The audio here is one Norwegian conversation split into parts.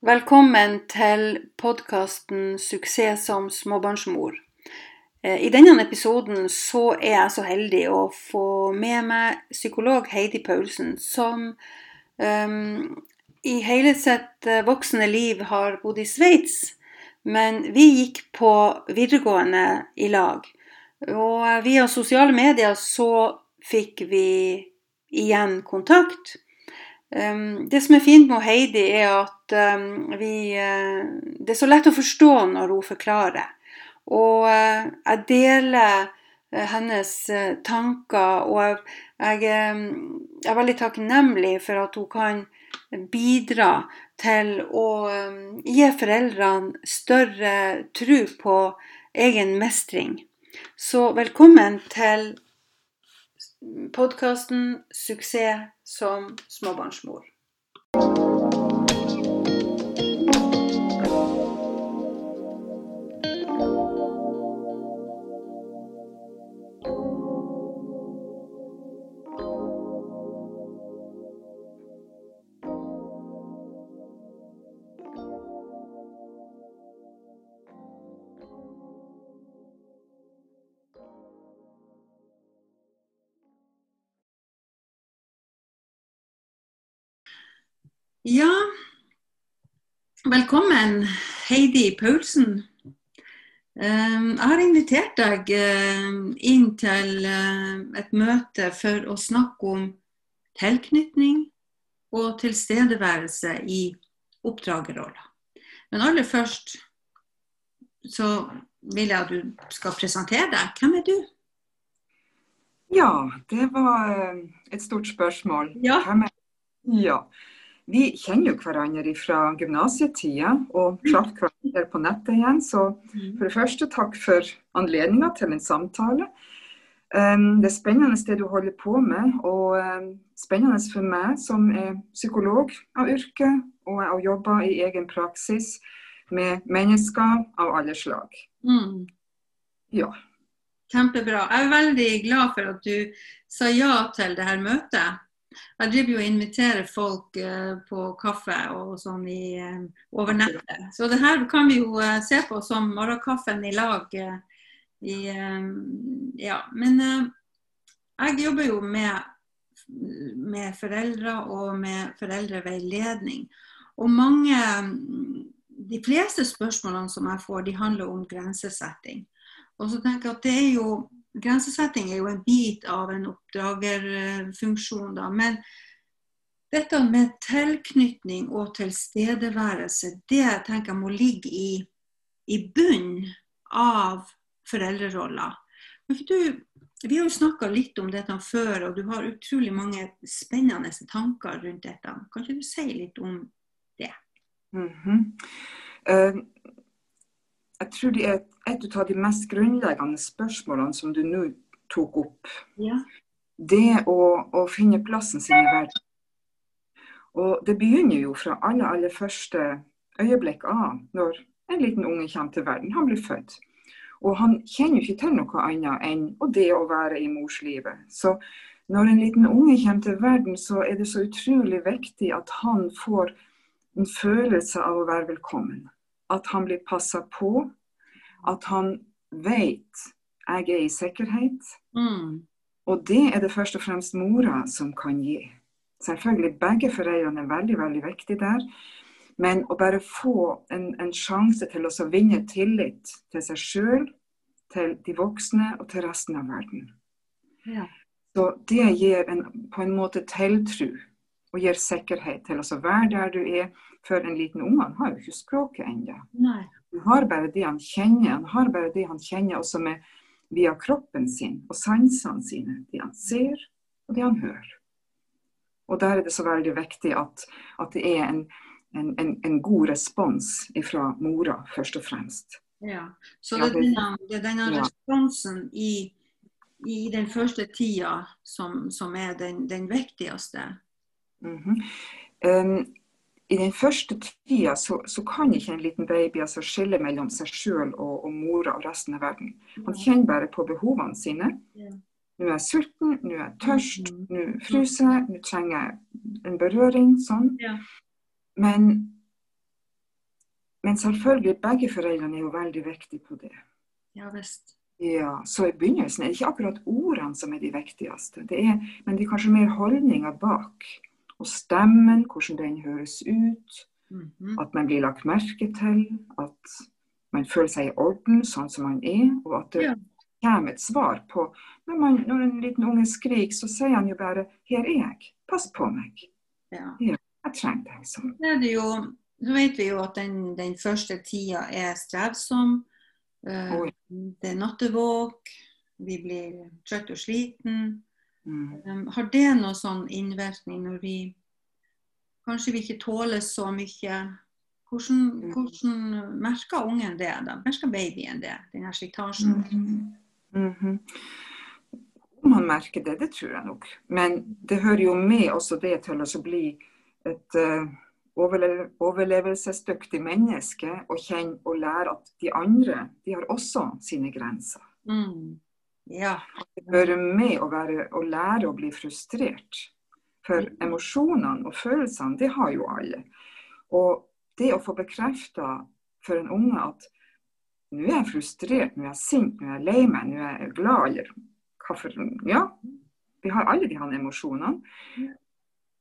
Velkommen til podkasten 'Suksess som småbarnsmor'. Eh, I denne episoden så er jeg så heldig å få med meg psykolog Heidi Paulsen, som um, i hele sitt eh, voksne liv har bodd i Sveits. Men vi gikk på videregående i lag. Og via sosiale medier så fikk vi igjen kontakt. Um, det som er fint med Heidi, er at um, vi uh, Det er så lett å forstå når hun forklarer. Og uh, jeg deler uh, hennes tanker, og jeg, um, jeg, er veldig takknemlig for at hun kan bidra til å gi foreldrene større tro på egen mestring. Så velkommen til podkasten 'Suksess som småbarnsmor'. Ja, velkommen Heidi Paulsen. Ehm, jeg har invitert deg eh, inn til eh, et møte for å snakke om tilknytning og tilstedeværelse i oppdragerroller. Men aller først så vil jeg at du skal presentere deg. Hvem er du? Ja, det var eh, et stort spørsmål. Ja. Hvem er ja. Vi kjenner jo hverandre fra gymnasietida og traff hverandre på nettet igjen. Så Mm. for det første, takk for anledninga til en samtale. Um, Det er spennende det du holder på med, og um, spennende for meg som er psykolog av yrke, og jeg har jobba i egen praksis med mennesker av alle slag. Mm. Ja. Kjempebra. Jeg er veldig glad for at du sa ja til dette møtet. Jeg driver jo og inviterer folk eh, på kaffe og sånn i, eh, over nettet. Så det her kan vi jo eh, se på som morgenkaffen i lag. I, ja. Men jeg jobber jo med, med foreldre og med foreldreveiledning. Og mange De fleste spørsmålene som jeg får, de handler om grensesetting. Og så tenker jeg at det er jo Grensesetting er jo en bit av en oppdragerfunksjon, da. Men dette med tilknytning og tilstedeværelse, det jeg tenker jeg må ligge i, i bunnen av foreldreroller. Men for du, vi har jo snakka litt om dette før, og du har utrolig mange spennende tanker rundt dette. Kan ikke du si litt om det? Mhm. Eh, jeg tror det er et av de mest grunnleggende spørsmålene som du nå tok opp. Ja. Det å, å finne plassen sin i verden. Og det begynner jo fra aller, aller første øyeblikk av når en liten unge kommer til verden. Han blir født. Og han kjenner jo ikke til noe annet enn det å være i morslivet. Så når en liten unge kommer til verden, så er det så utrolig viktig at han får en følelse av å være velkommen. At han blir passa på. At han vet jeg er i sikkerhet. Mm. Og det er det først og fremst mora som kan gi. Selvfølgelig begge foreldrene er veldig, veldig viktige der. Men å bare få en, en sjanse til å vinne tillit til seg sjøl, til de voksne og til resten av verden. Ja. Så det gir en, på en måte tiltro og gir sikkerhet til å så være der du er. For en liten unge han har jo ikke språket ennå. Han har bare det han kjenner. Han har bare det han kjenner også med via kroppen sin og sansene sine. Det han ser og det han hører. Og der er det så veldig viktig at, at det er en, en, en, en god respons fra mora, først og fremst. Ja. Så det er denne, det er denne Ja. responsen i, i den første tida som, som er den, den viktigste. Um, I den første tida så, så kan ikke en liten baby altså skille mellom seg sjøl og, og mora og resten av verden. Han kjenner bare på behovene sine. Nå er jeg sulten, nå er jeg tørst, Mhm. nå fryser jeg, nå trenger jeg en berøring. Sånn. Ja. Men men selvfølgelig, begge foreldrene er jo veldig viktige på det. Ja visst. Ja, så i begynnelsen er det ikke akkurat ordene som er de viktigste, det er, men det er kanskje mer holdninger bak. Og stemmen, hvordan den høres ut. Mm -hmm. At man blir lagt merke til. At man føler seg i orden sånn som man er. Og at det Ja. kommer et svar på når, man, når en liten unge skriker, så sier han jo bare 'Her er jeg. Pass på meg. ja. Jeg trenger deg'. sånn. Så, er det jo, så vet vi jo at den, den første tida er strevsom. Eh, Oi. det er nattevåk. Vi blir trøtt og sliten. Mm. Um, har det noe sånn innvirkning når vi kanskje vi ikke tåler så mye? Hvordan, Mm. hvordan merker ungen det? da? Merker babyen det? Den her slitasjen? Mm Mhm. Om han merker det, det tror jeg nok. Men det hører jo med også det til å bli et uh, overle overlevelsesdyktig menneske og kjenne og lære at de andre de har også sine grenser. Mm. Ja. Det hører med å, være, å lære å bli frustrert. For emosjonene og følelsene, det har jo alle. Og det å få bekrefta for en unge at nå er jeg frustrert, nå er jeg sint, nå er jeg lei meg, nå er jeg glad, eller hva for Ja, vi har alle de her emosjonene.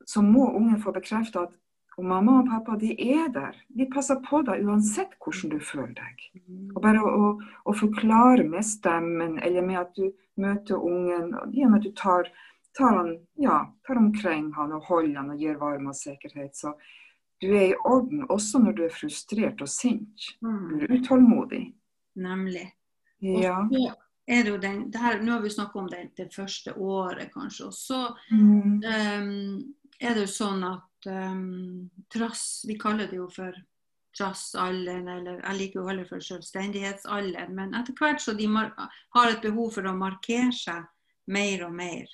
Så må ungen få bekrefta at og mamma og pappa de er der. De passer på deg uansett hvordan du føler deg. Og bare å, å, forklare med stemmen, eller med at du møter ungen, og i og med at du tar, tar, han, ja, tar omkring han og holder han og gir varme og sikkerhet. Så du er i orden også når du er frustrert og sint. Du er utålmodig. Nemlig. Ja. Den, det her, nå har vi snakket om det, det første året, kanskje. Og så Mm. um, er det jo sånn at um, trass Vi kaller det jo for trassalderen, eller jeg liker å kalle det for selvstendighetsalderen. Men etter hvert så de har et behov for å markere seg mer og mer.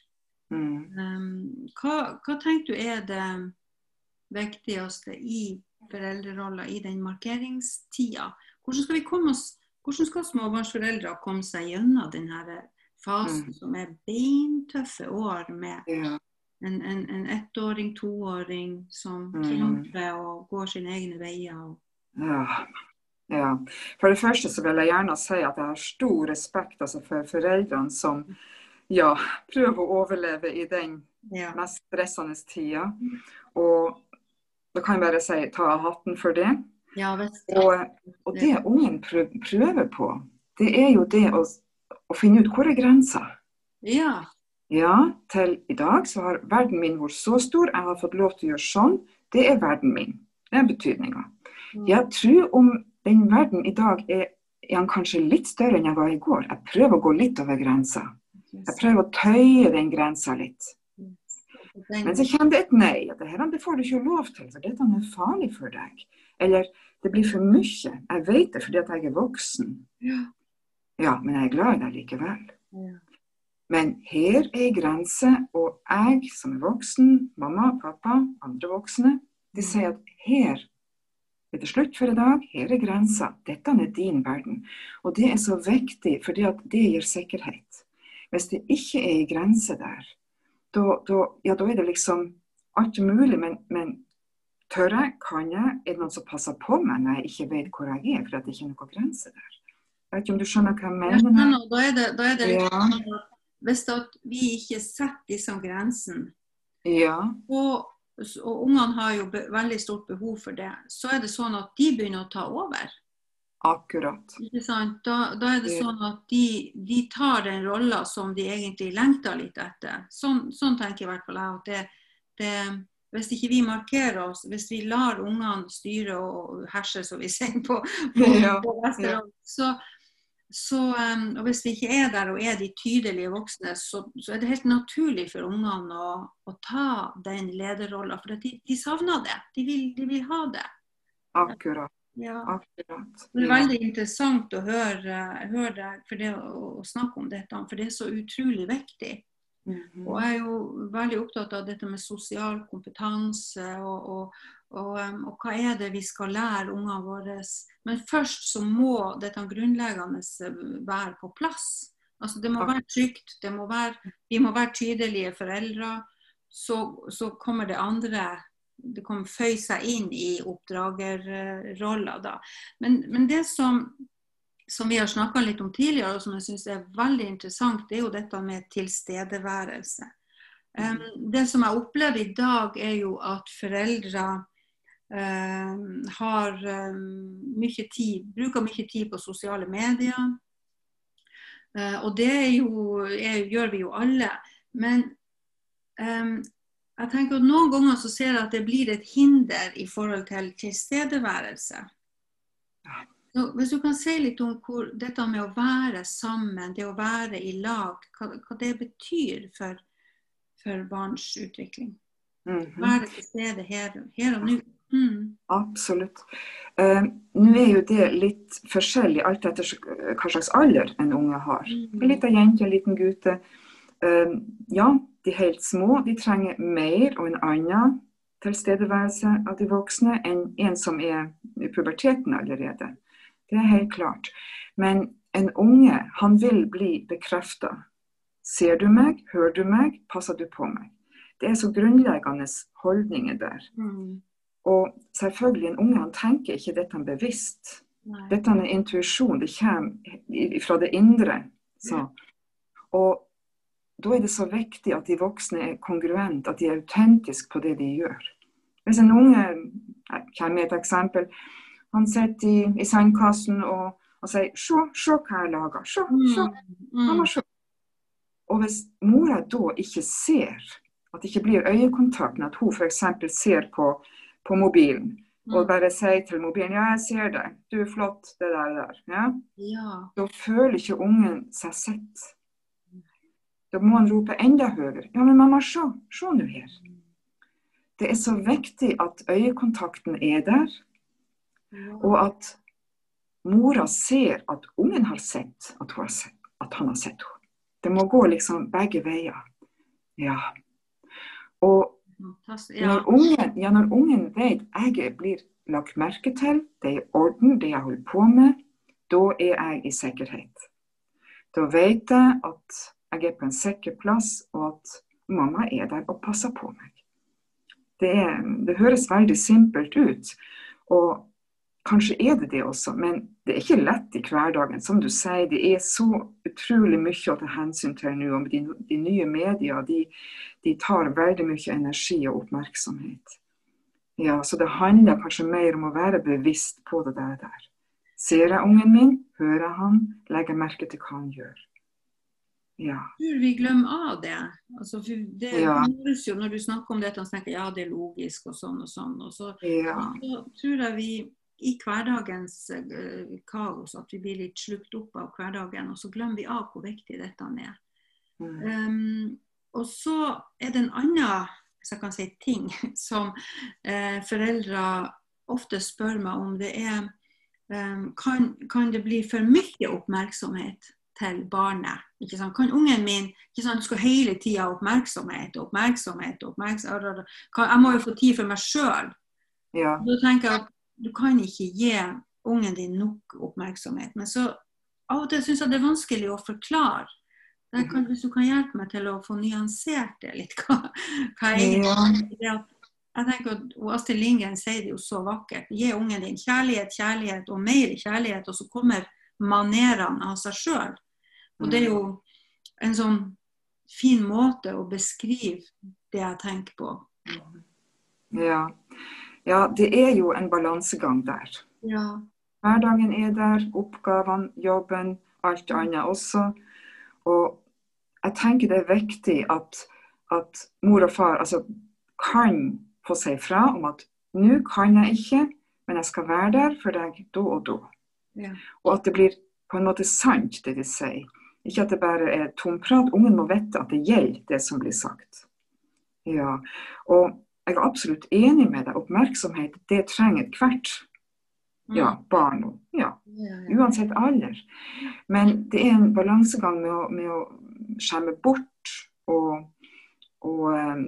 Mm. Um, hva, hva tenker du er det viktigste i foreldrerolla i den markeringstida? Hvordan skal, vi komme oss, hvordan skal småbarnsforeldre komme seg gjennom denne fasen Mm. som er beintøffe år med Ja. En, en, en ettåring, toåring som Mm. kjemper og går sine egne veier? Og, Ja. ja. For det første så vil jeg gjerne si at jeg har stor respekt altså, for foreldrene som ja, prøver å overleve i den ja. mest stressende tida. Og da kan jeg bare si ta av hatten for det. ja. Og, og det ungen prøver på, det er jo det å, å finne ut hvor er grensa. Ja. Ja, til i dag så har verden min vært så stor, jeg har fått lov til å gjøre sånn. Det er verden min. Det er betydninga. Mm. Jeg tror om den verden i dag er, er han kanskje litt større enn jeg var i går. Jeg prøver å gå litt over grensa. Jeg prøver å tøye den grensa litt. Men så kommer det et nei. Det her det får du ikke lov til, for dette er farlig for deg. Eller det blir for mye. Jeg vet det fordi at jeg er voksen. ja. Ja, men jeg er glad i deg likevel. Ja. Men her er ei grense, og jeg som er voksen, mamma, pappa, andre voksne, de sier at her er det slutt for i dag, her er grensa. Dette er din verden. Og det er så viktig, fordi det gir sikkerhet. Hvis det ikke er ei grense der, da, da, ja, da er det liksom alt mulig, men, men tør jeg, kan jeg, er det noen som passer på meg når jeg ikke vet hvor jeg er, for at det ikke er noen grense der? Jeg vet ikke om du skjønner hva jeg mener? her? skjønner, da er det, da er det liksom, Ja. Hvis vi ikke setter disse grensene, Ja. og, og ungene har jo be, veldig stort behov for det, så er det sånn at de begynner å ta over. Akkurat. Da, da er det Ja. sånn at de, de tar den rolla som de egentlig lengter litt etter. Sånn, sånn tenker i hvert fall jeg. at det, det, Hvis ikke vi markerer oss, hvis vi lar ungene styre og herse, som vi sier på, på, Ja, på Vesterålen, så, så og Hvis vi ikke er der og er de tydelige voksne, så, så er det helt naturlig for ungene å, å ta den lederrollen, For de, de savner det. De vil, de vil ha det. Akkurat. Ja. akkurat. Det er veldig interessant å høre, høre deg for det å, å snakke om dette, for det er så utrolig viktig. Mhm. Og jeg er jo veldig opptatt av dette med sosial kompetanse og, og, og, og hva er det vi skal lære ungene våre. Men først så må dette grunnleggende være på plass. Altså Det må være trygt, det må være, vi må være tydelige foreldre. Så, så kommer det andre det kommer føye seg inn i oppdragerroller da. Men, men det som, som, vi har snakka litt om tidligere, og som jeg syns er veldig interessant, det er jo dette med tilstedeværelse. Um, det som jeg opplever i dag, er jo at foreldre har um, mye tid, bruker mye tid på sosiale medier. Uh, og det jo, er, gjør vi jo alle. Men jeg tenker at Noen ganger så ser jeg at det blir et hinder i forhold til tilstedeværelse. Så hvis du kan si litt om hvor dette med å være sammen, det å være i lag, hva, hva det betyr for, for barns utvikling. Mm -hmm. Være til stede her, her og nå. Mm. Absolutt. Eh, nå er jo det litt forskjellig alt etter hva slags alder en unge har. Mm. En liten jente, en liten gutte. Eh, ja, de helt små de trenger mer og en annen tilstedeværelse av de voksne enn en som er i puberteten allerede. Det er helt klart. Men en unge, han vil bli bekrefta. Ser du meg, hører du meg, passer du på meg. Det er så grunnleggende holdninger der. Mm. Og selvfølgelig, en unge han tenker ikke dette bevisst. Nei. Dette er intuisjon. Det kommer fra det indre. Så. Og da er det så viktig at de voksne er kongruente, at de er autentiske på det de gjør. Hvis en unge jeg kommer med et eksempel. Han sitter i, i sandkassen og, og sier 'Se, se hva jeg lager'. Se, se. Han se. Og hvis mora da ikke ser, at det ikke blir øyekontakt, men at hun f.eks. ser på, på mobilen og mm. bare sier til mobilen 'Ja, jeg ser deg. Du er flott. Det der.' der. Ja? Ja. Da føler ikke ungen seg sett. Da må han rope enda høyere. Ja, men mamma, se, se nå her. Det er så viktig at øyekontakten er der, og at mora ser at ungen har sett at, har sett, at han har sett henne. Det må gå liksom begge veier. Ja. Og når ungen, ja, når ungen vet jeg blir lagt merke til, det er i orden, det jeg holder på med, da er jeg i sikkerhet. Da vet jeg at jeg er på en sikker plass, og at mamma er der og passer på meg. Det, er, det høres veldig simpelt ut, og kanskje er det det også, men det er ikke lett i hverdagen. Som du sier, det er så utrolig mye å ta hensyn til nå. De, de nye medier de, de, tar veldig mye energi og oppmerksomhet. Ja, Så det handler kanskje mer om å være bevisst på det der. Ser jeg ungen min, hører jeg han, legger merke til hva han gjør. Ja. Tror vi glemmer av det. Altså, det ja. jo, når du snakker om dette, så tenker ja, det er logisk og sånn og sånn. Og så, ja. så tror jeg vi i hverdagens uh, kaos at vi blir litt slukt opp av hverdagen, og så glemmer vi av hvor viktig dette er. Mm. Um, og så er det en annen hvis jeg kan si, ting som uh, foreldre ofte spør meg om. Det er um, kan, kan det bli for mye oppmerksomhet til barnet. Kan ungen min ikke sant, skal hele tida oppmerksomhet oppmerksomhet, oppmerksomhet. Jeg må jo få tid for meg sjøl. Ja. Da tenker jeg at du kan ikke gi ungen din nok oppmerksomhet. Men så av og til syns jeg det er vanskelig å forklare. Kan, hvis du kan hjelpe meg til å få nyansert det litt, hva, hva er det? Jeg tenker at Astrid Lindgren sier det jo så vakkert. Gi ungen din kjærlighet, kjærlighet og mer kjærlighet, og så kommer manerene av seg sjøl. Og det er jo en sånn fin måte å beskrive det jeg tenker på. Ja. Ja det er jo en balansegang der. Ja. Hverdagen er der, oppgavene, jobben, alt annet også. Og jeg tenker det er viktig at, at mor og far altså, kan få si fra om at nå kan jeg ikke, men jeg skal være der for deg da og da. Ja. Og at det blir på en måte sant, det de sier. Ikke at det bare er tomprat. Ungen må vite at det gjelder, det som blir sagt. Ja, og jeg er absolutt enig med deg. Oppmerksomhet, det trenger ethvert ja, mm. barn. Ja, uansett alder. Men det er en balansegang med å, med å skjemme bort og, og, um,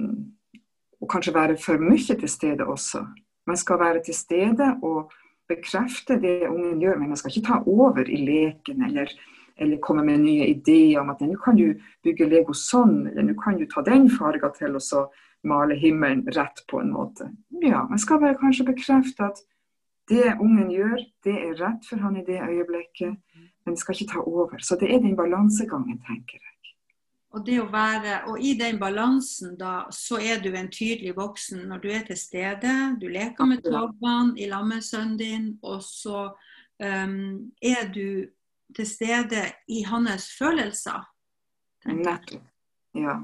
og, kanskje være for mye til stede også. Man skal være til stede og bekrefte det ungen gjør, men man skal ikke ta over i leken eller eller komme med nye ideer om at nå kan du bygge Lego sånn, eller nå kan du ta den farga til og så male himmelen rett på en måte. Ja, man skal bare kanskje bekrefte at det ungen gjør, det er rett for han i det øyeblikket, men det skal ikke ta over. Så det er den balansegangen, tenker jeg. Og, det å være, og i den balansen da, så er du en tydelig voksen når du er til stede. Du leker med tobbene i lag med sønnen din, og så um, er du til stede i hans følelser. Nettopp. Ja.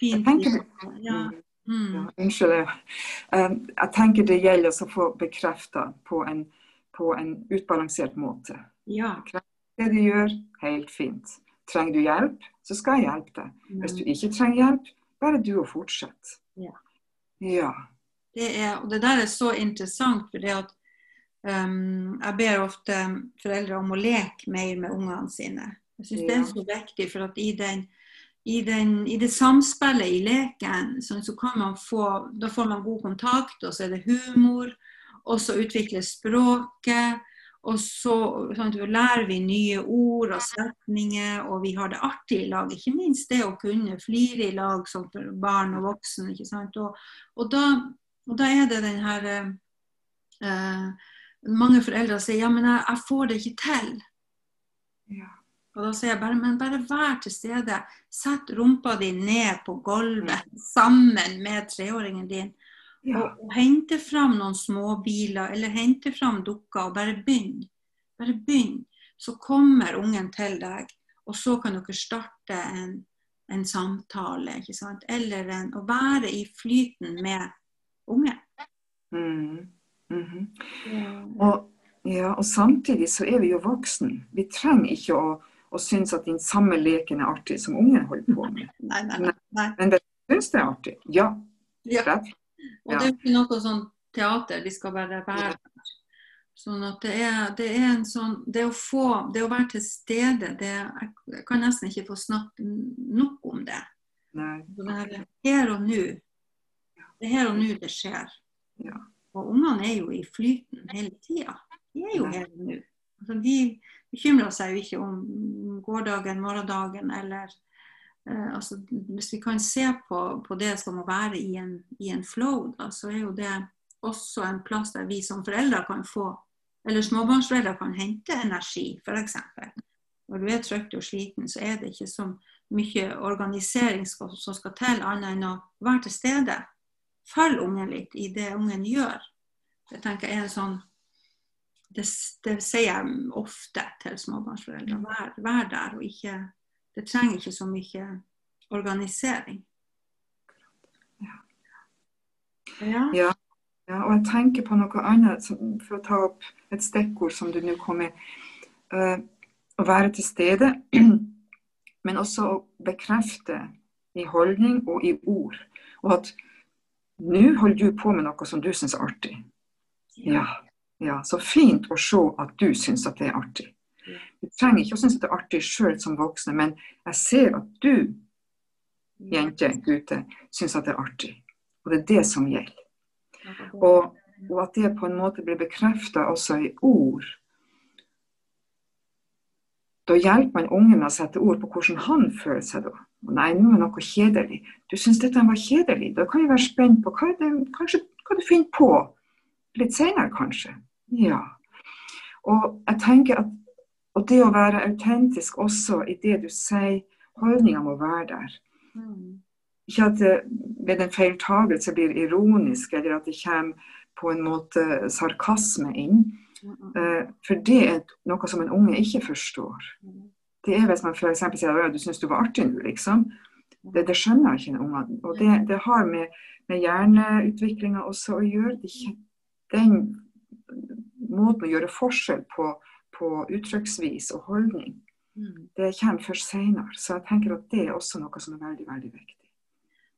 Fint tenker, ja. Mm. Ja, unnskyld. Um, jeg tenker det gjelder å få bekrefta på, på, en utbalansert måte. Ja. Det du gjør, helt fint. Trenger du hjelp, så skal jeg hjelpe deg. Hvis du ikke trenger hjelp, bare du og fortsette. Ja. ja. Det er, og det der er så interessant, for det at um, jeg ber ofte foreldre om å leke mer med ungene sine. Jeg syns ja. det er så viktig, for at i den i, den, i, det samspillet i leken, så, så kan man få Da får man god kontakt, og så er det humor. Og så utvikles språket. Og så sånn, lærer vi nye ord og setninger, og vi har det artig i lag. Ikke minst det å kunne flire i lag som for barn og voksne. ikke sant? Og, og, da, og da, er det den her eh, Mange foreldre sier ja, men jeg, jeg får det ikke til. Ja. Og da sier jeg bare, men bare vær til stede. Sett rumpa di ned på gulvet mm. sammen med treåringen din. Ja. Og, og hente fram noen småbiler, eller hente fram dukker, og bare begynn. Bare begynn. Så kommer ungen til deg, og så kan dere starte en, en samtale. ikke sant? Eller en, å være i flyten med ungen. Mm. Mm -hmm. ja. Og, ja, og samtidig så er vi jo voksen. Vi trenger ikke å og syns at den samme leken er artig som ungen holder på med. Nei, nei, nei. Men det syns det er artig. Ja. ja. Og det er ikke noe sånn teater, de skal bare være Sånn at det er, det er, en sånn Det å få Det å være til stede, det Jeg kan nesten ikke få snakke nok om det. Nei. Det her, her og nå. Det er her og nå det skjer. Ja. Og ungene er jo i flyten hele tida. De er jo her og nå. Altså, de bekymrer seg jo ikke om gårdagen, morgendagen eller eh, altså, Hvis vi kan se på, på, det som å være i en, i en flow, da, så er jo det også en plass der vi som foreldre kan få, eller småbarnsforeldre kan hente energi, f.eks. Når du er trøtt og sliten, så er det ikke så mye organisering som skal til, annet enn å være til stede. Følg ungen litt i det ungen gjør. Det tenker jeg er en sånn det, det, sier jeg ofte til småbarnsforeldre. Vær, vær, der og ikke Det trenger ikke så mye organisering. Ja. Ja. ja. ja og jeg tenker på noe annet, for å ta opp et stikkord som du nå kom med. Uh, å være til stede, men også å bekrefte i holdning og i ord. Og at nå holder du på med noe som du syns er artig. Ja. Ja, Så fint å se at du syns at det er artig. Du trenger ikke å synes at det er artig sjøl som voksne, men jeg ser at du, jente, gutte, syns at det er artig. Og det er det som gjelder. Og, og at det på en måte blir bekrefta også i ord. Da hjelper man ungen med å sette ord på hvordan han føler seg da. Nei, nå er noe kjedelig. Du syns dette var kjedelig. Da kan vi være spent på hva, det, kanskje, hva du finner på litt senere, kanskje. Ja. Og jeg tenker at og det å være autentisk også i det du sier, holdninga må være der. Mm. Ikke at det ved en feiltagelse blir ironisk, eller at det kommer på en måte sarkasme inn. Mm. For det er noe som en unge ikke forstår. Mm. Det er hvis man f.eks. sier at du syns du var artig nå, liksom. Det, det, skjønner ikke en unge. Og det, det har med, med hjerneutviklinga også å gjøre. Det, den måten å gjøre forskjell på, på uttrykksvis og holdning, mm. det kommer først senere. Så jeg tenker at det er også noe som er veldig, veldig viktig.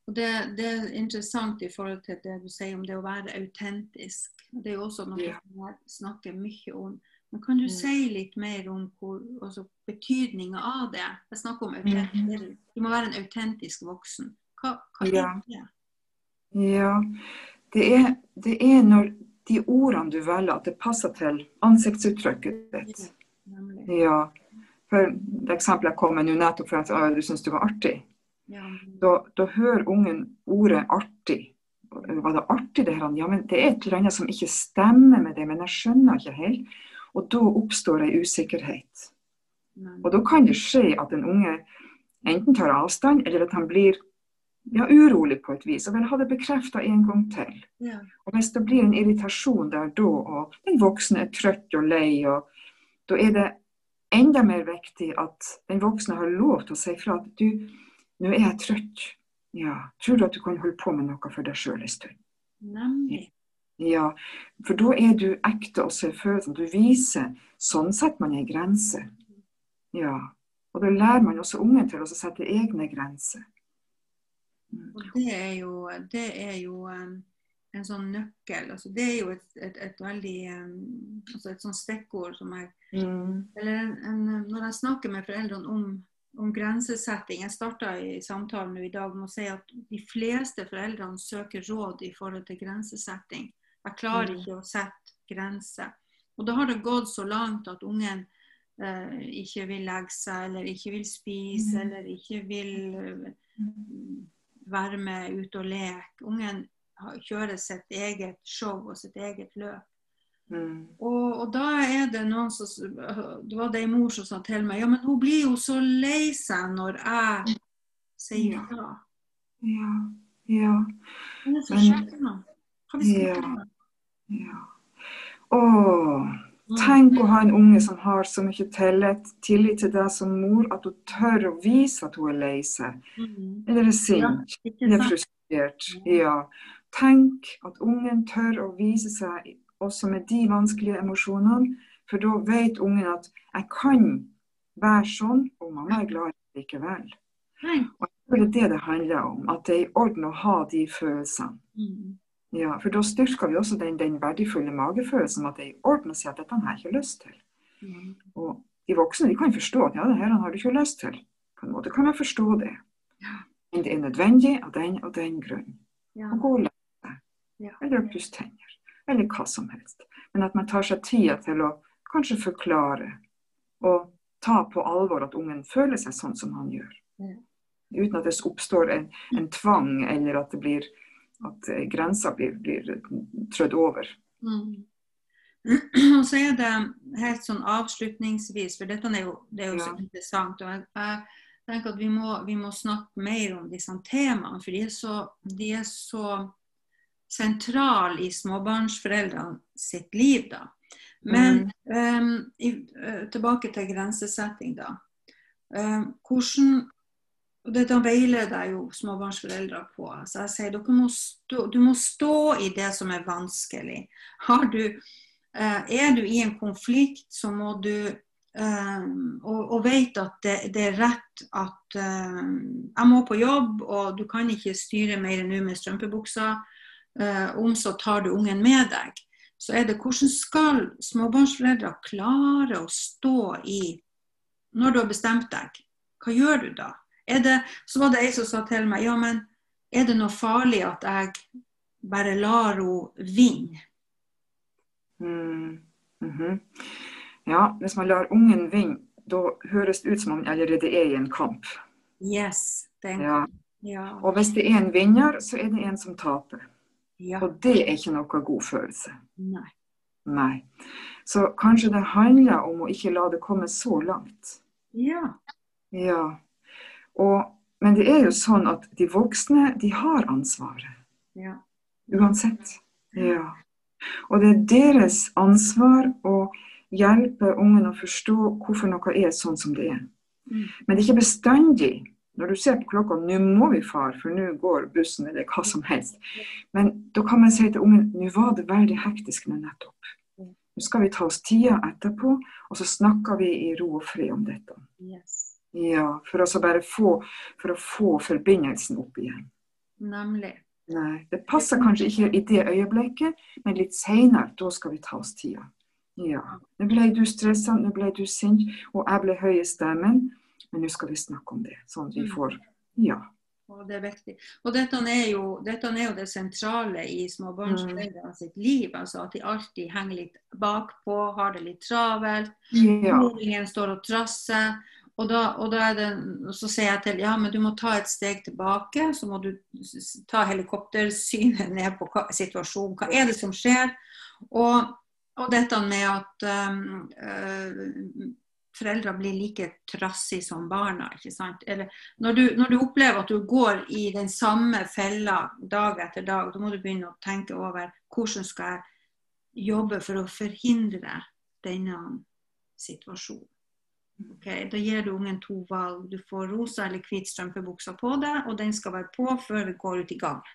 Og det, det, er interessant i forhold til det du sier om det å være autentisk. Det er jo også noe ja. jeg snakker mye om. Men kan du mm. si litt mer om altså, betydninga av det? Jeg snakker om autentisk. Mm. Du må være en autentisk voksen. Hva, hva ja. er det? Ja, det er, det er når de ordene du velger, at det passer til ansiktsuttrykket ditt. Ja. For eksempelet jeg kom med nå nettopp for at du syns du var artig. Ja. Da, da hører ungen ordet artig. Var det artig, det her? Ja, men det er et eller annet som ikke stemmer med det, men jeg skjønner ikke helt. Og da oppstår ei usikkerhet. Og da kan det skje at en unge enten tar avstand, eller at han blir ja, urolig på et vis, og vil ha det bekrefta en gang til. ja. Og hvis det blir en irritasjon der da, og den voksne er trøtt og lei, og da er det enda mer viktig at den voksne har lov til å si fra at du, nå er jeg trøtt. Ja, tror du at du kan holde på med noe for deg sjøl en stund? Nemlig. Ja, for da er du ekte og selvfølgelig. Du viser. Sånn setter man en grense. Ja. Og da lærer man også ungen til å sette egne grenser. Og det er jo, det er jo um, en sånn nøkkel. Altså, det er jo et, et, et veldig um, altså Et sånt stikkord som jeg Mm. eller en, en, Når jeg snakker med foreldrene om, om grensesetting Jeg starta i samtalen i dag med å si at de fleste foreldrene søker råd i forhold til grensesetting. Jeg klarer Mm. ikke å sette grenser. Og da har det gått så langt at ungen uh, ikke vil legge seg, eller ikke vil spise, Mm. eller ikke vil eh, være med ut og leke. Ungen kjører sitt eget show og sitt eget løp. Mm. Og, og da er det noen som Det var det ei mor som sa til meg Ja, men hun blir jo så lei seg når jeg sier Ja. ja. Ja. Ja. Hun er så skjønn. Hva vi skal Ja. gjøre? ja. Åh. Tenk å ha en unge som har så mye tillit, tillit til deg som mor at hun tør å vise at hun er lei seg, eller er sint, eller frustrert. Ja. Tenk at ungen tør å vise seg også med de vanskelige emosjonene, for da vet ungen at jeg kan være sånn, og mamma er glad likevel. Og det er det det handler om, at det er i orden å ha de følelsene. Ja, for da styrker vi også den, den verdifulle magefølelsen at det er i orden å si at dette har jeg ikke lyst til. Mm. Og de voksne de kan forstå at ja, det her har du ikke lyst til. På en måte kan jeg forstå det. Men det er nødvendig av den og den grunn. Ja. Å gå og legge seg. Ja. Eller å pusse tenner. Eller hva som helst. Men at man tar seg tida til å kanskje forklare og ta på alvor at ungen føler seg sånn som han gjør. Ja. Uten at det oppstår en, en tvang, eller at det blir at eh, grensa blir, blir trødd over. Mm. Og så er det helt sånn avslutningsvis, for dette er jo, det er jo så Ja. interessant. og jeg, tenker at vi må, vi må snakke mer om disse temaene, for de er så, de er så sentrale i småbarnsforeldrene sitt liv. da. Men em, i, eh, tilbake til grensesetting, da. Um, hvordan og Dette veileder jeg jo småbarnsforeldre på. Så jeg sier dere Du må stå i det som er vanskelig. Du, eh, er du i en konflikt, så må du eh, og, og vet at det, det er rett at eh, jeg må på jobb, og du kan ikke styre mer nå med strømpebuksa. Om så tar du ungen med deg. Så er det hvordan skal småbarnsforeldre klare å stå i Når du har bestemt deg, hva gjør du da? Det, så var det ei som sa til meg ja, men er det noe farlig at jeg bare lar henne vinne? Mm. mhm. Ja, hvis man lar ungen vinne, da høres det ut som om man allerede er i en kamp. Yes. Den, Ja. ja. Og hvis det er en vinner, så er det en som taper. ja. Og det er ikke noe god følelse. Nei. Nei. Så kanskje det handler om å ikke la det komme så langt. Ja. Ja. Og, men det er jo sånn at de voksne, de har ansvaret. ja. Uansett. Ja. Og det er deres ansvar å hjelpe ungen å forstå hvorfor noe er sånn som det er. Mm. Men det er ikke bestandig. Når du ser på klokka, nå må vi far, for nå går bussen, eller hva som helst. Men da kan man si til ungen, nå var det veldig hektisk nå nettopp. Nå skal vi ta oss tida etterpå, og så snakker vi i ro og fred om dette. Yes. Ja, for, få, for å få forbindelsen opp igjen. Nemlig. Nei, det passer kanskje ikke i det øyeblikket, men litt seinere, da skal vi ta oss tida. Ja. Nå ble du stressa, nå ble du sint, og jeg ble høy i stemmen, men nå skal vi snakke om det, sånn at vi får Ja. Og det er viktig. Og dette er jo, dette er jo det sentrale i småbarnsforeldrene sitt liv. altså At de alltid henger litt bakpå, har det litt travelt. Ja. Moringen står og trasser. Og, da, og da det, så sier jeg til ja, men du må ta et steg tilbake. Så må du ta helikoptersynet ned på hva, situasjonen. Hva er det som skjer? Og, og dette med at um, uh, blir like trassige som barna. ikke sant? Eller når du, når du, opplever at du går i den samme fella dag etter dag, da må du begynne å tenke over hvordan skal jeg jobbe for å forhindre denne situasjonen. Okay, da gir du ungen to valg. Du får rosa eller hvit strømpebukse på deg, og den skal være på før vi går ut i gangen.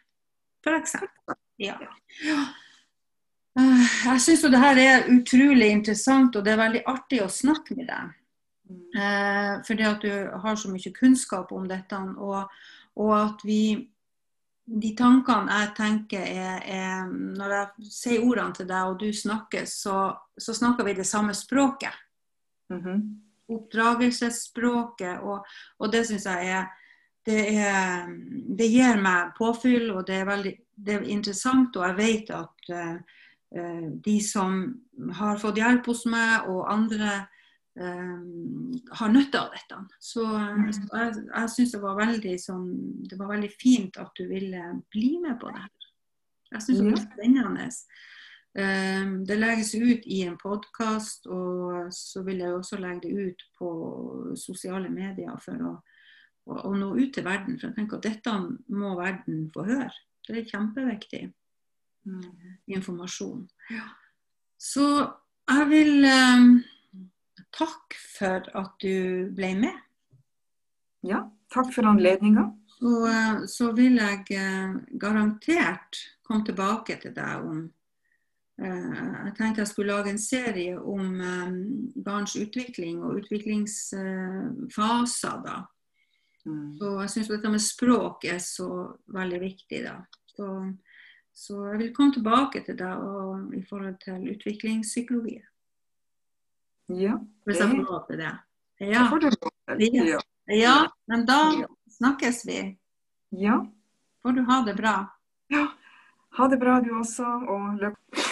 For eksempel. Ja. Uh, jeg syns det her er utrolig interessant, og det er veldig artig å snakke med deg. Uh, fordi at du har så mye kunnskap om dette, og, og at vi de tankene jeg tenker er, er, Når jeg sier ordene til deg, og du snakker, så, så snakker vi det samme språket. Mm -hmm oppdragelsesspråket. Og, og det syns jeg er det, er det, gir meg påfyll, og det er veldig det er interessant. Og jeg vet at uh, de som har fått hjelp hos meg, og andre uh, har nytte av dette. Så, mm. så jeg, jeg syns det, var veldig, sånn, det var veldig fint at du ville bli med på det. Jeg syns det var spennende. Ehm, det legges ut i en podkast, og så vil jeg også legge det ut på sosiale medier for å, å, å, nå ut til verden. For jeg tenker at dette må verden få høre. Det er kjempeviktig mm. informasjon. Ja. Så jeg vil um, takke for at du ble med. Ja, takk for anledninga. Så, uh, så vil jeg uh, garantert komme tilbake til deg om Eh, jeg tenkte jeg skulle lage en serie om eh, barns utvikling og utviklingsfaser. da. Mm. Så jeg syns dette med språk er så veldig viktig. da. Så, så jeg vil komme tilbake til det og, i forhold til utviklingspsykologi. Ja. Hvis jeg får lov til det. Ja. ja. ja. Men da snakkes vi. Ja. Får du ha det bra. Ja. Ha det bra du også, og lykke